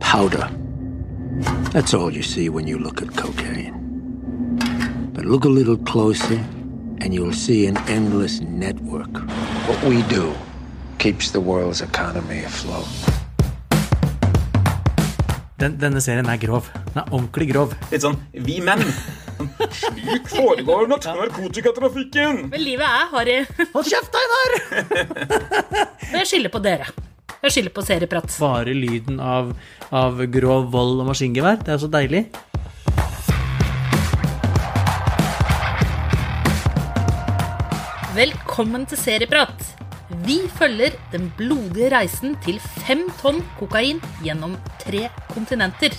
powder. That's all you see when you look at cocaine. But look a little closer, and you'll see an endless network. What we do keeps the world's economy afloat. Den, denne serien er grov. Den er ordentlig grov. Litt sånn Vi menn. Slik foregår narkotikatrafikken. Men livet er harry. Hold kjeft, Einar! Men jeg skylder på dere. Jeg skylder på serieprat. Bare lyden av, av grov vold og maskingevær. Det er så deilig. Velkommen til Serieprat. Vi følger den blodige reisen til fem tonn kokain gjennom tre kontinenter.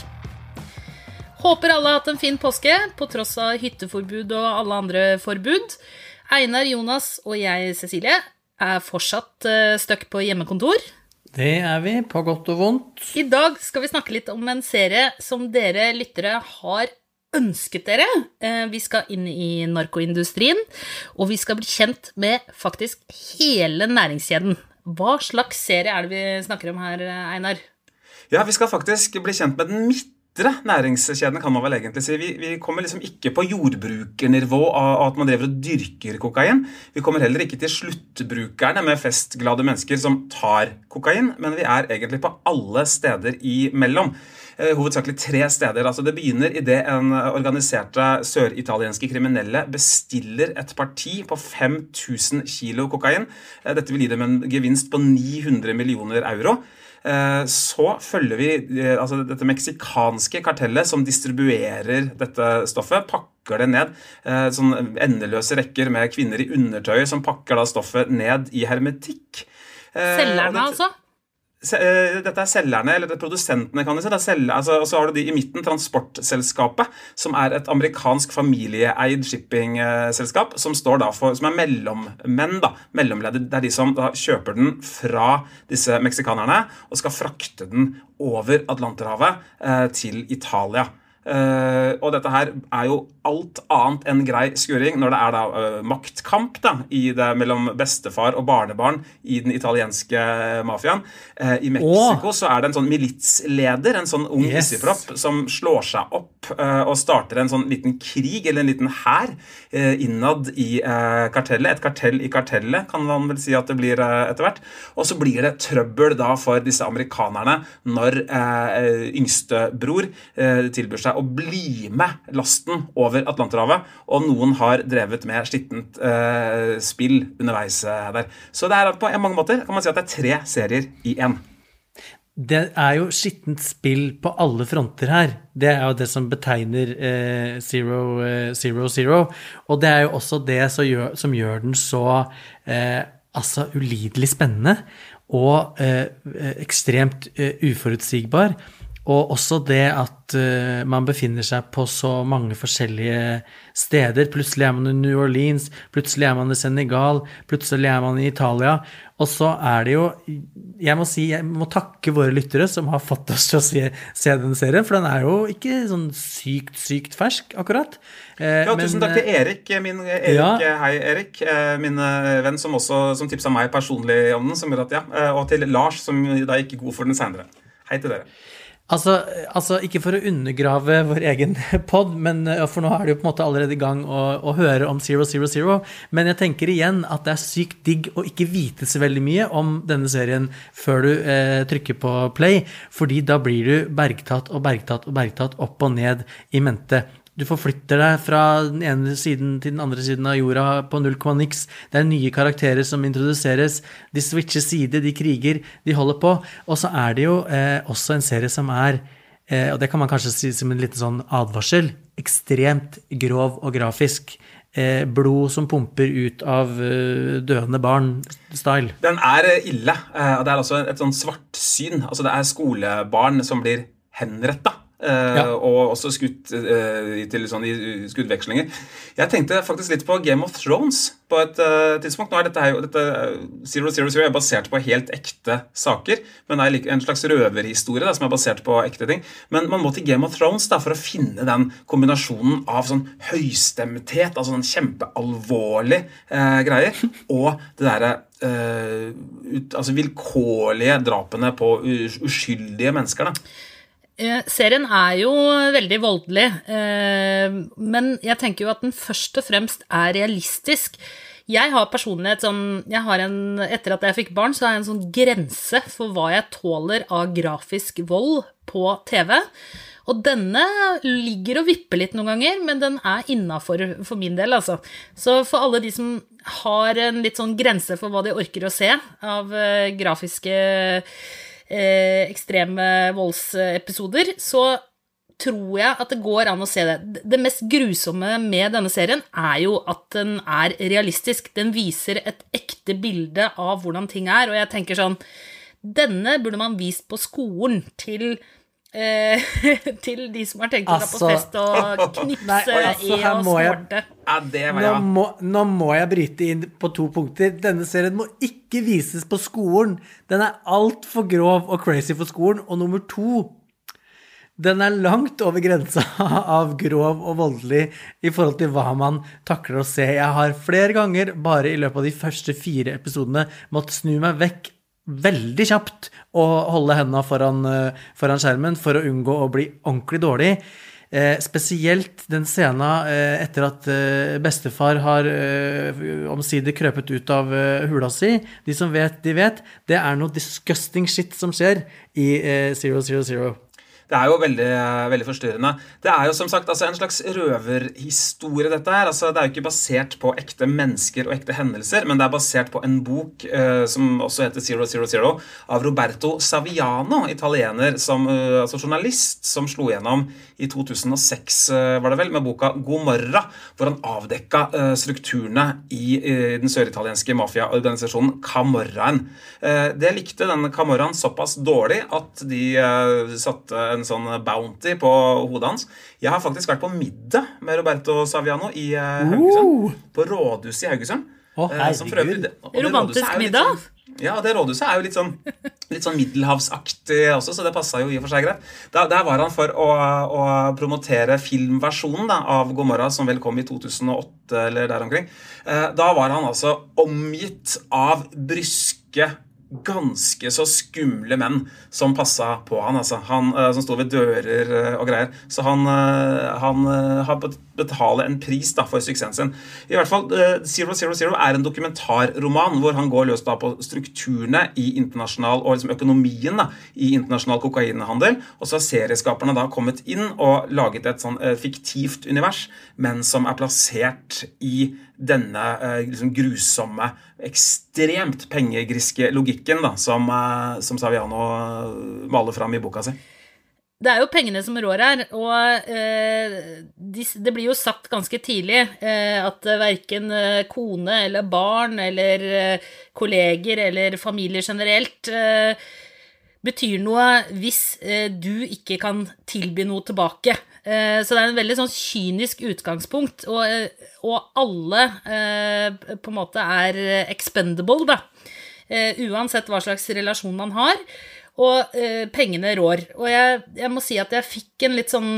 Håper alle har hatt en fin påske, på tross av hytteforbud og alle andre forbud. Einar, Jonas og jeg, Cecilie, er fortsatt uh, stuck på hjemmekontor. Det er vi, på godt og vondt. I dag skal vi snakke litt om en serie som dere lyttere har ønsket dere. Eh, Vi skal inn i narkoindustrien, og vi skal bli kjent med faktisk hele næringskjeden. Hva slags serie er det vi snakker om her, Einar? Ja, vi skal faktisk bli kjent med den midtre næringskjeden, kan man vel egentlig si. Vi, vi kommer liksom ikke på jordbrukernivå av at man driver og dyrker kokain. Vi kommer heller ikke til sluttbrukerne med festglade mennesker som tar kokain, men vi er egentlig på alle steder imellom. Eh, Hovedsakelig tre steder. Altså Det begynner idet en organiserte søritalienske kriminelle bestiller et parti på 5000 kilo kokain. Eh, Dette vil gi dem en gevinst på 900 millioner euro. Eh, Så følger vi eh, altså dette meksikanske kartellet som distribuerer dette stoffet. Pakker det ned. eh, Sånn endeløse rekker med kvinner i undertøy som pakker da stoffet ned i hermetikk. Selgerne, altså? Eh, Dette er selgerne, eller det er produsentene, kan du si. Det er selger, altså, og så har du de i midten, Transportselskapet, som er et amerikansk familieeid shippingselskap, som, for, som er mellommenn, da, mellomleddet. Det er de som da kjøper den fra disse meksikanerne og skal frakte den over Atlanterhavet eh, til Italia. Eh, og dette her er jo alt annet enn grei skuring når det er da uh, maktkamp da, i det mellom bestefar og barnebarn i den italienske mafiaen. Uh, I Mexico så er det en sånn militsleder, en sånn ung Yes. som slår seg opp eh, og starter en sånn liten krig, eller en liten hær, eh, innad i eh, kartellet. Et kartell i kartellet, kan man vel si at det blir eh, etter hvert. Og så blir det trøbbel da for disse amerikanerne når eh, yngstebror eh, tilbyr seg å bli med lasten over Atlanterhavet, og noen har drevet med skittent eh, spill underveis eh, der. Så det er på mange måter kan man si at det er tre serier i én. Det er jo skittent spill på alle fronter her. Det er jo det som betegner eh, Zero, eh, Zero Zero. Og det er jo også det som gjør, som gjør den så eh, altså ulidelig spennende og eh, ekstremt eh, uforutsigbar. Og også det at uh, man befinner seg på så mange forskjellige steder. Plutselig er man i New Orleans, plutselig er man i Senegal, plutselig er man i Italia. Og så er det jo Jeg må si, jeg må takke våre lyttere som har fått oss til å se, se denne serien, for den er jo ikke sånn sykt, sykt fersk, akkurat. Eh, Ja, men, tusen takk til eh, Erik, min Erik, Ja. hei Erik, eh, min eh, venn som også som tipsa meg personlig om den, som gjør at ja, eh, og til Lars, som da gikk god for den senere. Hei til dere. Altså, altså, ikke for å undergrave vår egen pod, eh, for nå er det jo på en måte allerede i gang å, å høre om Zero Zero Zero, men jeg tenker igjen at det er sykt digg å ikke vite så veldig mye om denne serien før du eh, trykker på play, fordi da blir du bergtatt og bergtatt og bergtatt opp og ned i mente. Du forflytter deg fra den ene siden til den andre siden av jorda på null komma niks. Det er nye karakterer som introduseres. De switcher side, de kriger, de holder på. Og så er det jo eh, også en serie som er, eh, og det kan man kanskje si som en liten sånn advarsel, ekstremt grov og grafisk. Eh, blod som pumper ut av eh, døende barn-style. Den er eh, ille, og det er altså et sånn svartsyn. Altså det er skolebarn som blir henretta. Eh, Ja. Og også skutt eh, til sånn i skuddvekslinger. Jeg tenkte faktisk litt på Game of Thrones på et eh, tidspunkt. Nå er dette, her, dette Zero Zero Zero er basert på helt ekte saker, men det er en slags røverhistorie da, som er basert på ekte ting. Men man må til Game of Thrones da, for å finne den kombinasjonen av sånn høystemthet, altså sånn kjempealvorlig eh, greier, og det derre eh, ut, altså vilkårlige drapene på uskyldige mennesker. da. Eh, serien er jo veldig voldelig, eh, men jeg tenker jo at den først og fremst er realistisk. Jeg har personlig et sånn en, Etter at jeg fikk barn, så har jeg en sånn grense for hva jeg tåler av grafisk vold på TV. Og denne ligger og vipper litt noen ganger, men den er innafor for min del, altså. Så for alle de som har en litt sånn grense for hva de orker å se av uh, grafiske uh, ekstreme voldsepisoder, så tror jeg at det går an å se det. Det mest grusomme med denne serien er jo at den er realistisk. Den viser et ekte bilde av hvordan ting er, og jeg tenker sånn Denne burde man vist på skolen til eh, til de som har tenkt å dra på Altså- fest og knipse Nei, altså, i her og må jeg- snorte. Ja, det var Nå må, nå må jeg bryte inn på to punkter. Denne serien må ikke vises på skolen. Den er altfor grov og crazy for skolen. Og nummer to den er langt over grensa av grov og voldelig i forhold til hva man takler å se. Jeg har flere ganger bare i løpet av de første fire episodene måttet snu meg vekk veldig kjapt å holde hendene foran, eh, foran skjermen for å unngå å bli ordentlig dårlig. Eh, spesielt den scenen eh, etter at eh, bestefar har eh, omsider krøpet ut av eh, hula si. De som vet, de vet. Det er noe disgusting shit som skjer i eh, Zero Zero Zero. Det er jo veldig, veldig forstyrrende. Det er jo som sagt altså, en slags røverhistorie, dette her. Altså, det er jo ikke basert på ekte mennesker og ekte hendelser, men det er basert på en bok uh, som også heter Zero Zero Zero, av Roberto Saviano, italiener, som, uh, altså journalist, som slo gjennom i 2006, uh, var det vel, med boka God morra, hvor han avdekka eh, strukturene i eh, den søritalienske mafiaorganisasjonen Camorraen. Eh, det likte denne Camorraen såpass dårlig at de eh, satte en sånn bounty på hodet hans. Jeg har faktisk vært på middag med Roberto Saviano i Haugesund. Haugesund. På rådhuset i Haugesund. Å, Eh, som for øvrig- herregud. det Romantisk middag? Sånn, ja, det rådhuset er jo litt sånn, litt sånn middelhavsaktig også, så det passa jo i og for seg greit. Der, der var han for å, å promotere filmversjonen da, av Gomorra, som vel kom i 2008 eller der omkring. Eh, da var han altså omgitt av bryske ganske så skumle menn som passa på han, altså. Han eh, som sto ved dører eh, og greier. Så han, eh, han har bet- betale en pris da, for suksessen sin. I hvert fall, eh, Zero Zero Zero er en dokumentarroman hvor han går løs da på strukturene i internasjonal, og liksom økonomien da, i internasjonal kokainhandel. Og så har serieskaperne da kommet inn og laget et sånn eh, fiktivt univers, men som er plassert i denne eh, liksom grusomme, ekstremt pengegriske logikken da, som, som Saviano maler fram i boka si. Det er jo pengene som rår her, og eh, de, det blir jo sagt ganske tidlig eh, at verken eh, kone eller barn eller eh, kolleger eller familie generelt eh, betyr noe hvis eh, du ikke kan tilby noe tilbake. Eh, så det er en veldig sånn kynisk utgangspunkt, og, eh, og alle eh, på en måte er expendable, da. Eh, uansett hva slags relasjon man har. Og eh, pengene rår. Og jeg, jeg må si at jeg fikk en litt sånn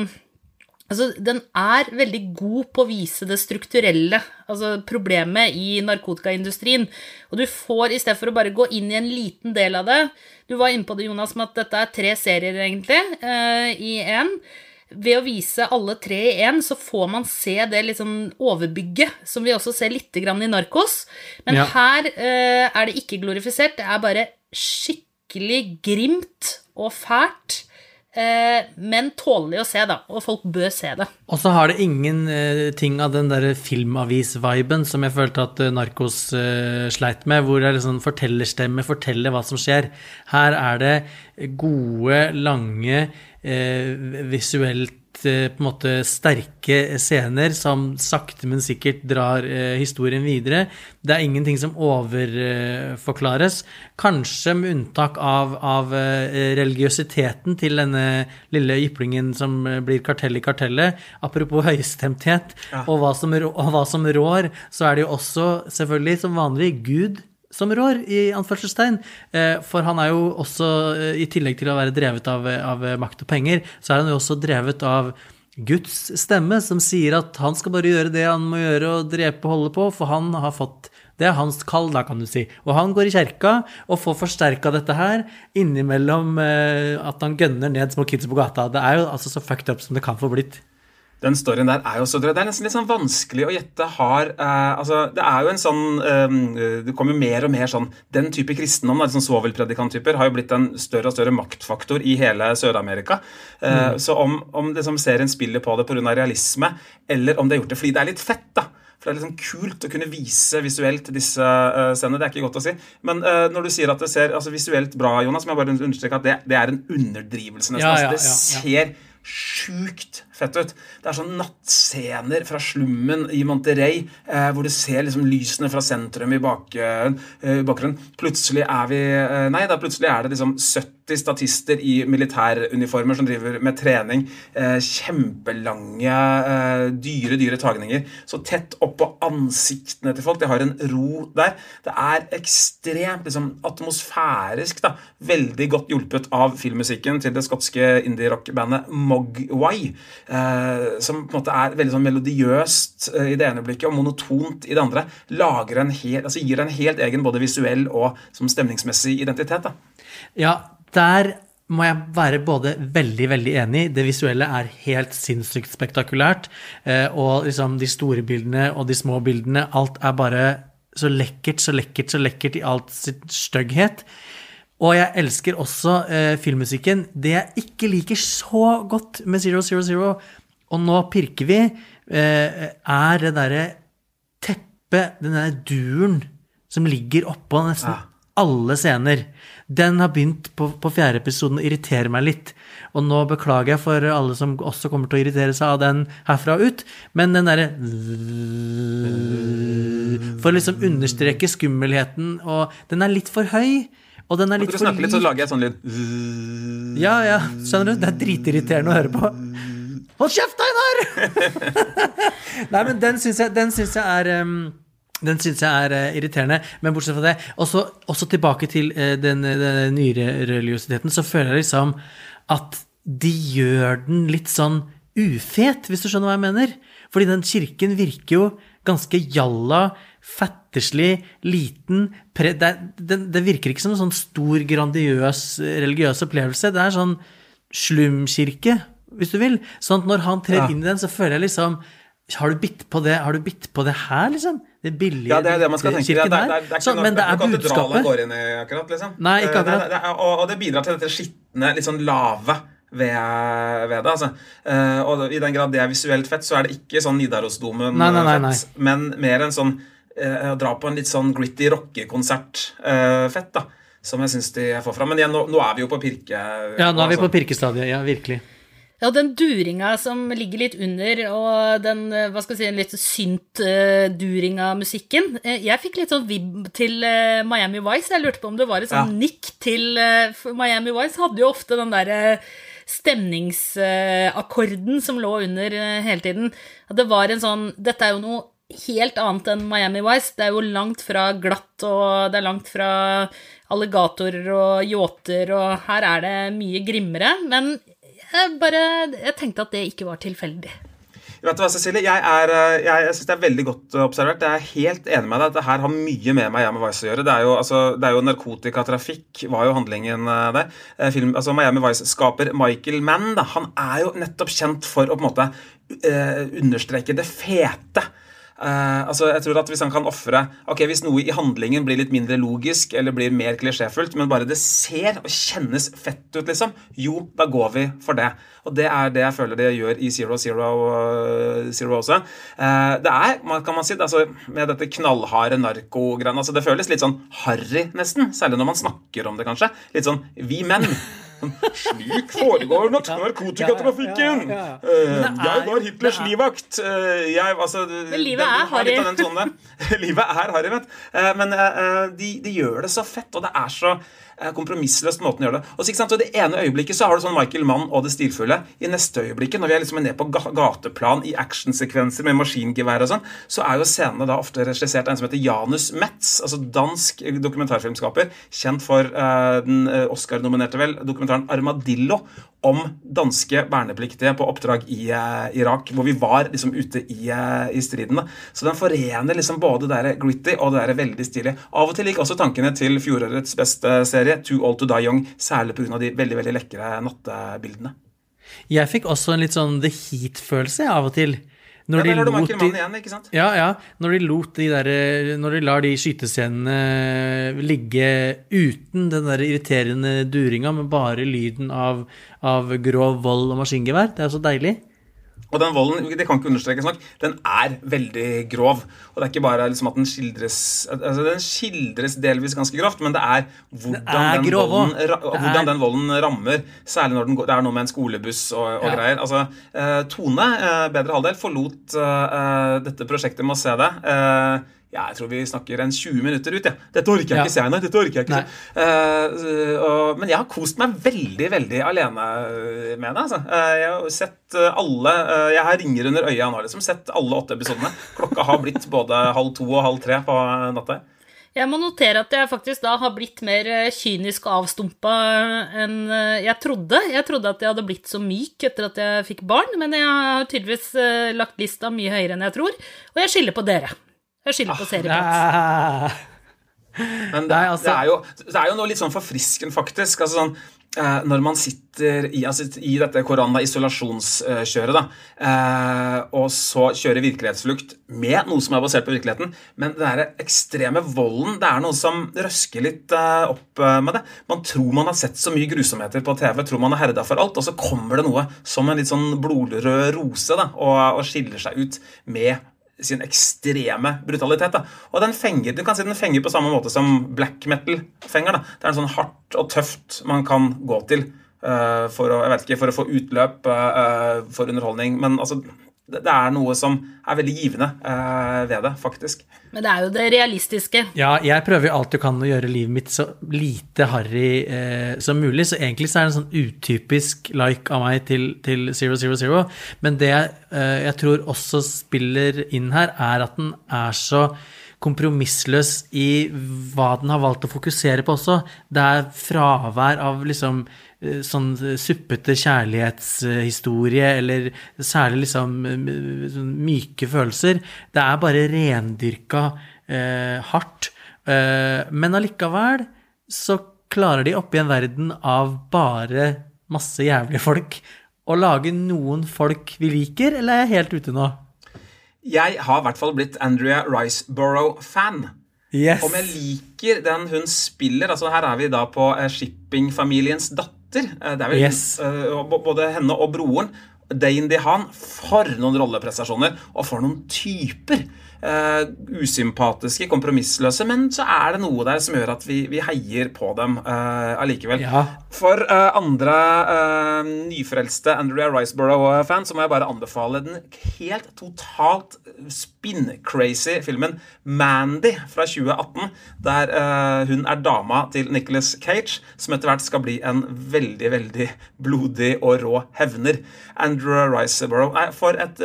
Altså, den er veldig god på å vise det strukturelle, altså problemet i narkotikaindustrien. Og du får, i stedet for å bare gå inn i en liten del av det Du var inne på det, Jonas, med at dette er tre serier, egentlig, eh, i én. Ved å vise alle tre i én, så får man se det litt sånn overbygget, som vi også ser litt grann i Narkos. Men Ja. her eh, er det ikke glorifisert, det er bare skikkelig grimt og fælt. Eh, men tålelig å se, da. Og folk bør se det. Og så har det ingen eh, ting av den der filmavis-viben som jeg følte at eh, Narkos sleit med, hvor det er liksom fortellerstemme forteller hva som skjer. Her er det gode, lange, visuelt på en måte sterke scener som sakte, men sikkert drar eh, historien videre. Det er ingenting som overforklares. Kanskje med unntak av, av eh, religiøsiteten til denne lille jyplingen som eh, blir kartell i kartellet. Apropos høystemthet og, hva som, og hva som rår, så er det jo også selvfølgelig som vanlig Gud som rår, i anførselstegn. Eh, For han er jo også, eh, i tillegg til å være drevet av, av makt og penger, så er han jo også drevet av Guds stemme, som sier at han skal bare gjøre det han må gjøre og drepe og holde på, for han har fått Det er hans kall, da, kan du si. Og han går i kjerka og får forsterka dette her innimellom eh, at han gønner ned små kids på gata. Det er jo altså så fucked up som det kan få blitt. Den storyen der er jo så drøy. Det er nesten litt sånn vanskelig å gjette. Har, eh, altså, det er jo en sånn eh, Det kommer jo mer og mer sånn Den type kristendom, da, sånn svovelpredikanttyper, har jo blitt en større og større maktfaktor i hele Sør-Amerika. Eh, Så om, om liksom, serien spiller på det pga. realisme, eller om det har gjort det fordi det er litt fett, da. For det er liksom kult å kunne vise visuelt disse uh, scenene. Det er ikke godt å si. Men uh, når du sier at det ser altså, visuelt bra, Jonas, må jeg bare understreke at det, det er en underdrivelse. nesten. Ja, altså, ja, det ja, ja. ser sjukt fett ut. Det er sånn nattscener fra slummen i Monterrey, eh, hvor du ser liksom lysene fra sentrum i bak, eh, bakgrunnen. Plutselig er vi eh, Nei, da plutselig er det liksom 70 statister i militæruniformer som driver med trening. Eh, kjempelange, eh, dyre, dyre tagninger. Så tett oppå ansiktene til folk. De har en ro der. Det er ekstremt liksom, atmosfærisk. da. Veldig godt hjulpet av filmmusikken til det skotske indie-rock-bandet Mogwai. Eh, som på en måte er veldig sånn melodiøst eh, i det ene blikket og monotont i det andre. Lager en hel, altså Gir en helt egen både visuell og som stemningsmessig identitet. da. Ja, der må jeg være både veldig, veldig enig. Det visuelle er helt sinnssykt spektakulært. Eh, og liksom de store bildene og de små bildene, alt er bare så lekkert, så lekkert, så lekkert i alt sitt stygghet. Og jeg elsker også eh, filmmusikken. Det jeg ikke liker så godt med Zero Zero Zero, og nå pirker vi, eh, er det derre teppet, den der duren som ligger oppå nesten Ja. alle scener. Den har begynt på, på fjerde episoden å irritere meg litt. Og nå beklager jeg for alle som også kommer til å irritere seg av den herfra og ut, men den derre For å liksom understreke skummelheten, og den er litt for høy. Og den er litt for snakke litt, så lager jeg sånn lyd Ja, ja, skjønner du? Det er dritirriterende å høre på. Hold kjeft, Einar! Nei, men den syns jeg, den syns jeg er um, den syns jeg er uh, irriterende, men bortsett fra det Også, også tilbake til uh, den, den nyre-religiøsiteten, så føler jeg liksom at de gjør den litt sånn ufet, hvis du skjønner hva jeg mener. Fordi den kirken virker jo ganske jalla, fatterslig, liten pre, det, det, det virker ikke som en sånn stor, grandiøs religiøs opplevelse. Det er sånn slumkirke, hvis du vil. Sånn at når han trer Ja. inn i den, så føler jeg liksom Har du bitt på det, har du bitt på det her, liksom? Det billige Ja, det er det man skal tenke. Kirken det, er- det, er- det er Sånn, noe- men det er budskapet. går inn i, akkurat, liksom. Nei, ikke Eh, akkurat. og, det bidrar til dette skitne, litt sånn lave ved, ved det. altså. Eh, og i den grad det er visuelt fett, så er det ikke sånn Nidarosdomen Nei, nei, nei, nei. fett, men mer en sånn å dra på en litt sånn gritty rockekonsert-fett, da. Som jeg syns de får fram. Men igjen, nå, nå er vi jo på pirke... Ja, nå er vi altså. på pirkestadiet. Ja, virkelig. Ja, den duringa som ligger litt under, og den eh, hva skal jeg si, litt synt-duringa musikken eh, Jeg fikk litt sånn vibb til uh, Miami Vice. Jeg lurte på om det var et sånn Ja. nikk til uh, Miami Vice hadde jo ofte den derre stemningsakkorden som lå under eh, hele tiden. At det var en sånn Dette er jo noe helt annet enn Miami Vice. Det er jo langt fra glatt, og det er langt fra alligatorer og yachter, og her er det mye grimmere. Men jeg bare Jeg tenkte at det ikke var tilfeldig. Vet du hva, Cecilie? Jeg, eh, jeg, jeg synes det er veldig godt eh, observert. Jeg er helt enig med deg. at det her har mye med Miami Vice å gjøre. Det er jo, altså, det er jo narkotikatrafikk var jo handlingen eh, der. Film, altså Miami Vice-skaper Michael Mann da, han er jo nettopp kjent for å på en måte eh, understreke det fete. Eh, altså jeg tror at Hvis han kan offre Ok, hvis noe i handlingen blir litt mindre logisk eller blir mer klisjéfullt, men bare det ser og kjennes fett ut, liksom, jo, da går vi for det. Og det er det jeg føler det gjør i Zero Zero, uh, Zero også. Uh, det er, kan man si, det, altså, med dette knallharde narkogreiene altså, Det føles litt sånn harry, nesten. Særlig når man snakker om det, kanskje. Litt sånn vi menn. Slik foregår nok narkotikatrafikken! Eh, jeg var Hitlers er- livvakt. Eh, jeg, altså, Men livet er har harry. livet er harry, vent. Eh, Men eh, de, de gjør det så fett, og det er så eh, kompromissløst måten å gjøre det. Og så, så det ene øyeblikket så har du sånn Michael Mann og det stilfulle. I neste øyeblikket, når vi er liksom nede på gateplan i actionsekvenser med maskingevær og sånn, så er jo scenene da ofte regissert av en som heter Janus Metz, altså dansk dokumentarfilmskaper, kjent for uh, den eh, Oscar-nominerte vel, dokumentaren 'Armadillo'. Om danske vernepliktige på oppdrag i uh, Irak, hvor vi var liksom ute i, uh, i striden. Så den forener liksom både det gritty og det veldig stilige. Av og til gikk også tankene til fjorårets beste serie, Too Old To Die Young, særlig pga. de veldig veldig lekre nattebildene. Jeg fikk også en litt sånn The Heat-følelse av og til. Når ja, de, lot de, igjen, ikke sant? Ja, ja. Når de lot de der, Når de lar de skytescenene ligge uten den der irriterende duringa, med bare lyden av, av grov vold og maskingevær. Det er så deilig. Og den volden det kan ikke understrekes nok, den er veldig grov. Og det er ikke bare liksom at den skildres altså Den skildres delvis ganske grovt, men det er hvordan, er den, volden, hvordan er... den, volden, rammer. Særlig når den, det er noe med en skolebuss og, og ja. greier. Altså, eh, Tone, eh, bedre halvdel, forlot eh, dette prosjektet med å se det. Eh, ja, jeg tror vi snakker en 20 minutter ut. Ja. Dette orker jeg ja. ikke se, nei. dette orker jeg ikke. Uh, uh, men jeg har kost meg veldig veldig alene med det. Altså. Uh, jeg har sett alle Jeg har ringer under øya nå. liksom, Sett alle åtte episodene. Klokka har blitt både halv to og halv tre på natta. Jeg må notere at jeg faktisk da har blitt mer kynisk og avstumpa enn jeg trodde. Jeg trodde at jeg hadde blitt så myk etter at jeg fikk barn, men jeg har tydeligvis lagt lista mye høyere enn jeg tror, og jeg skylder på dere. Jeg skylder på serieplats. Men det, altså, det, er jo, det, er jo, noe litt sånn forfriskende, faktisk. Altså sånn, eh, når man sitter i, altså, i dette korona-isolasjonskjøret, da, eh, og så kjører virkelighetsflukt med noe som er basert på virkeligheten, men den der ekstreme volden, det er noe som røsker litt eh, opp eh, med det. Man tror man har sett så mye grusomheter på TV, tror man har herda for alt, og så kommer det noe som en litt sånn blodrød rose da, og, og skiller seg ut med sin ekstreme brutalitet. Da. Og den fenger, du kan si den fenger på samme måte som black metal fenger. Da. Det er en sånn hardt og tøft man kan gå til uh, for, å, ikke, for å få utløp uh, for underholdning. Men altså, det er noe som er veldig givende uh, ved det, faktisk. Men det er jo det realistiske. Ja, jeg prøver jo alt jeg kan å gjøre livet mitt så lite harry eh, som mulig. Så egentlig så er det en sånn utypisk like av meg til, til Zero Zero Zero. Men det eh, jeg tror også spiller inn her, er at den er så kompromissløs i hva den har valgt å fokusere på også. Det er fravær av liksom Eh, sånn suppete kjærlighetshistorie, eller særlig liksom sånn myke følelser. Det er bare rendyrka eh, hardt. Eh, men allikevel så klarer de oppi en verden av bare masse jævlige folk å lage noen folk vi liker, eller er jeg helt ute nå? Jeg har i hvert fall blitt Andrea Riceborough-fan. Yes. Om jeg liker den hun spiller altså Her er vi da på shippingfamiliens datter datter. Eh, det er vel yes. Eh, både henne og broren. Dane DeHaan, for noen rolleprestasjoner, og for noen typer. Uh, usympatiske, kompromissløse, men så er det noe der som gjør at vi, vi heier på dem uh, allikevel. Ja. For uh, andre nyfrelste Andrea Riceborough-fans så må jeg bare anbefale den helt totalt spin-crazy filmen Mandy fra 2018, der hun er dama til Nicholas Cage, som etter hvert skal bli en veldig, veldig blodig og rå hevner. Andrea Riceborough Nei, for et,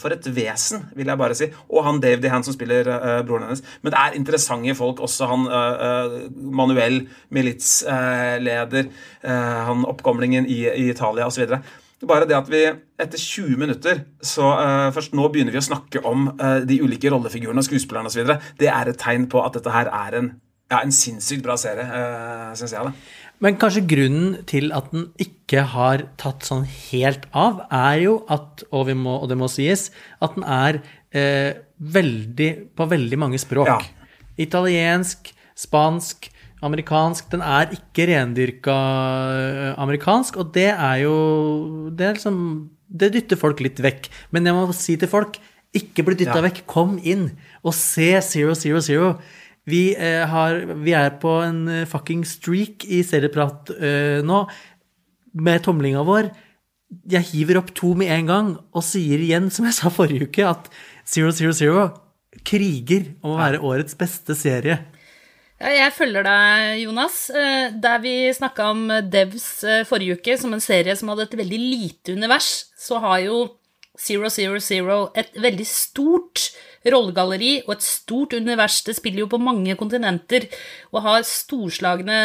for et vesen, vil jeg bare si og han Dave DeHaan som spiller uh, broren hennes. Men det er interessante folk. Også han uh, Manuel, militsleder, han oppkomlingen i, i Italia osv. Bare det at vi etter 20 minutter så uh, Først nå begynner vi å snakke om uh, de ulike rollefigurene og skuespillerne osv. Det er et tegn på at dette her er en, ja, en sinnssykt bra serie, uh, syns jeg. det. Men kanskje grunnen til at den ikke har tatt sånn helt av, er jo at, og, må, og det må sies, at den er eh, veldig, på veldig mange språk. Ja. Italiensk, spansk, amerikansk. Den er ikke rendyrka eh, amerikansk, og det er jo Det, er liksom, det dytter folk litt vekk. Men jeg må si til folk ikke bli dytta ja. vekk. Kom inn og se Zero Zero Zero. Vi, eh, har, vi er på en eh, fucking streak i serieprat eh, nå med tomlinga vår. Jeg hiver opp to med en gang og sier igjen, som jeg sa forrige uke, at 000 kriger om å være årets beste serie. Ja, jeg følger deg, Jonas. Eh, der vi snakka om Devs eh, forrige uke som en serie som hadde et veldig lite univers, så har jo 000 et veldig stort rollegalleri og et stort univers. Det spiller jo på mange kontinenter og har storslagne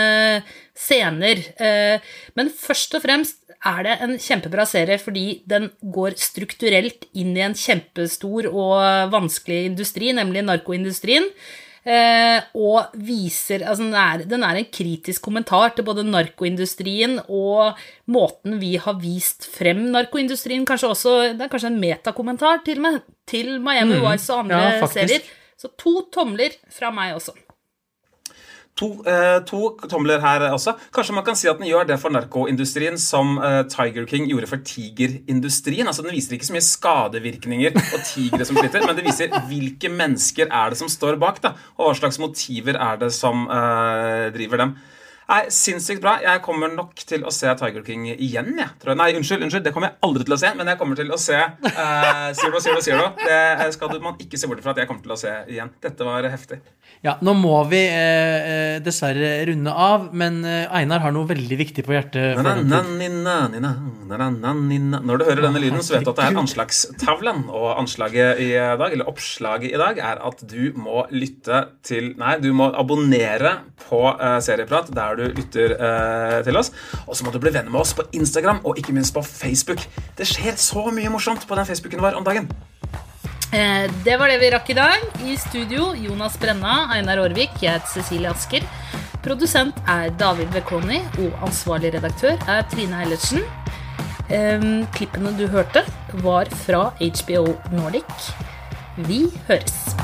scener. Eh, men først og fremst er det en kjempebra serie fordi den går strukturelt inn i en kjempestor og vanskelig industri, nemlig narkoindustrien. Eh, og viser Altså, den er, den er, en kritisk kommentar til både narkoindustrien og måten vi har vist frem narkoindustrien. Kanskje også Det er kanskje en metakommentar til, med, til Miami mm, Vice og andre ja, serier. Så to tomler fra meg også. To, eh, to, tomler her også. Kanskje man kan si at den gjør det for narkoindustrien som eh, Tiger King gjorde for tigerindustrien. Altså Den viser ikke så mye skadevirkninger og tigre som sliter, men det viser hvilke mennesker er det som står bak, da, og hva slags motiver er det som eh, driver dem. Nei, Sinnssykt bra. Jeg kommer nok til å se Tiger King igjen. Jeg, jeg. Nei, unnskyld, unnskyld, det kommer jeg aldri til å se. Men jeg kommer til å se uh, Zero Zero Zero. Det skal man ikke se bort fra at jeg kommer til å se igjen. Dette var heftig. Ja, Nå må vi eh, eh dessverre runde av, men eh, Einar har noe veldig viktig på hjertet. Når du hører denne lyden, så vet du at det er anslagstavlen. Og anslaget i dag, eller oppslaget i dag, er at du må lytte til Nei, du må abonnere på eh, Serieprat. der du lytter eh, til oss. Og så må du bli venner med oss på Instagram og ikke minst på Facebook. Det skjer så mye morsomt på den Facebooken vår om dagen. Eh, det var det vi rakk i dag. I studio Jonas Brenna, Einar Aarvik, jeg heter Cecilie Asker. Produsent er David Vekoni, og ansvarlig redaktør er Trine Eilertsen. Klippene du hørte, var fra HBO Nordic. Vi høres.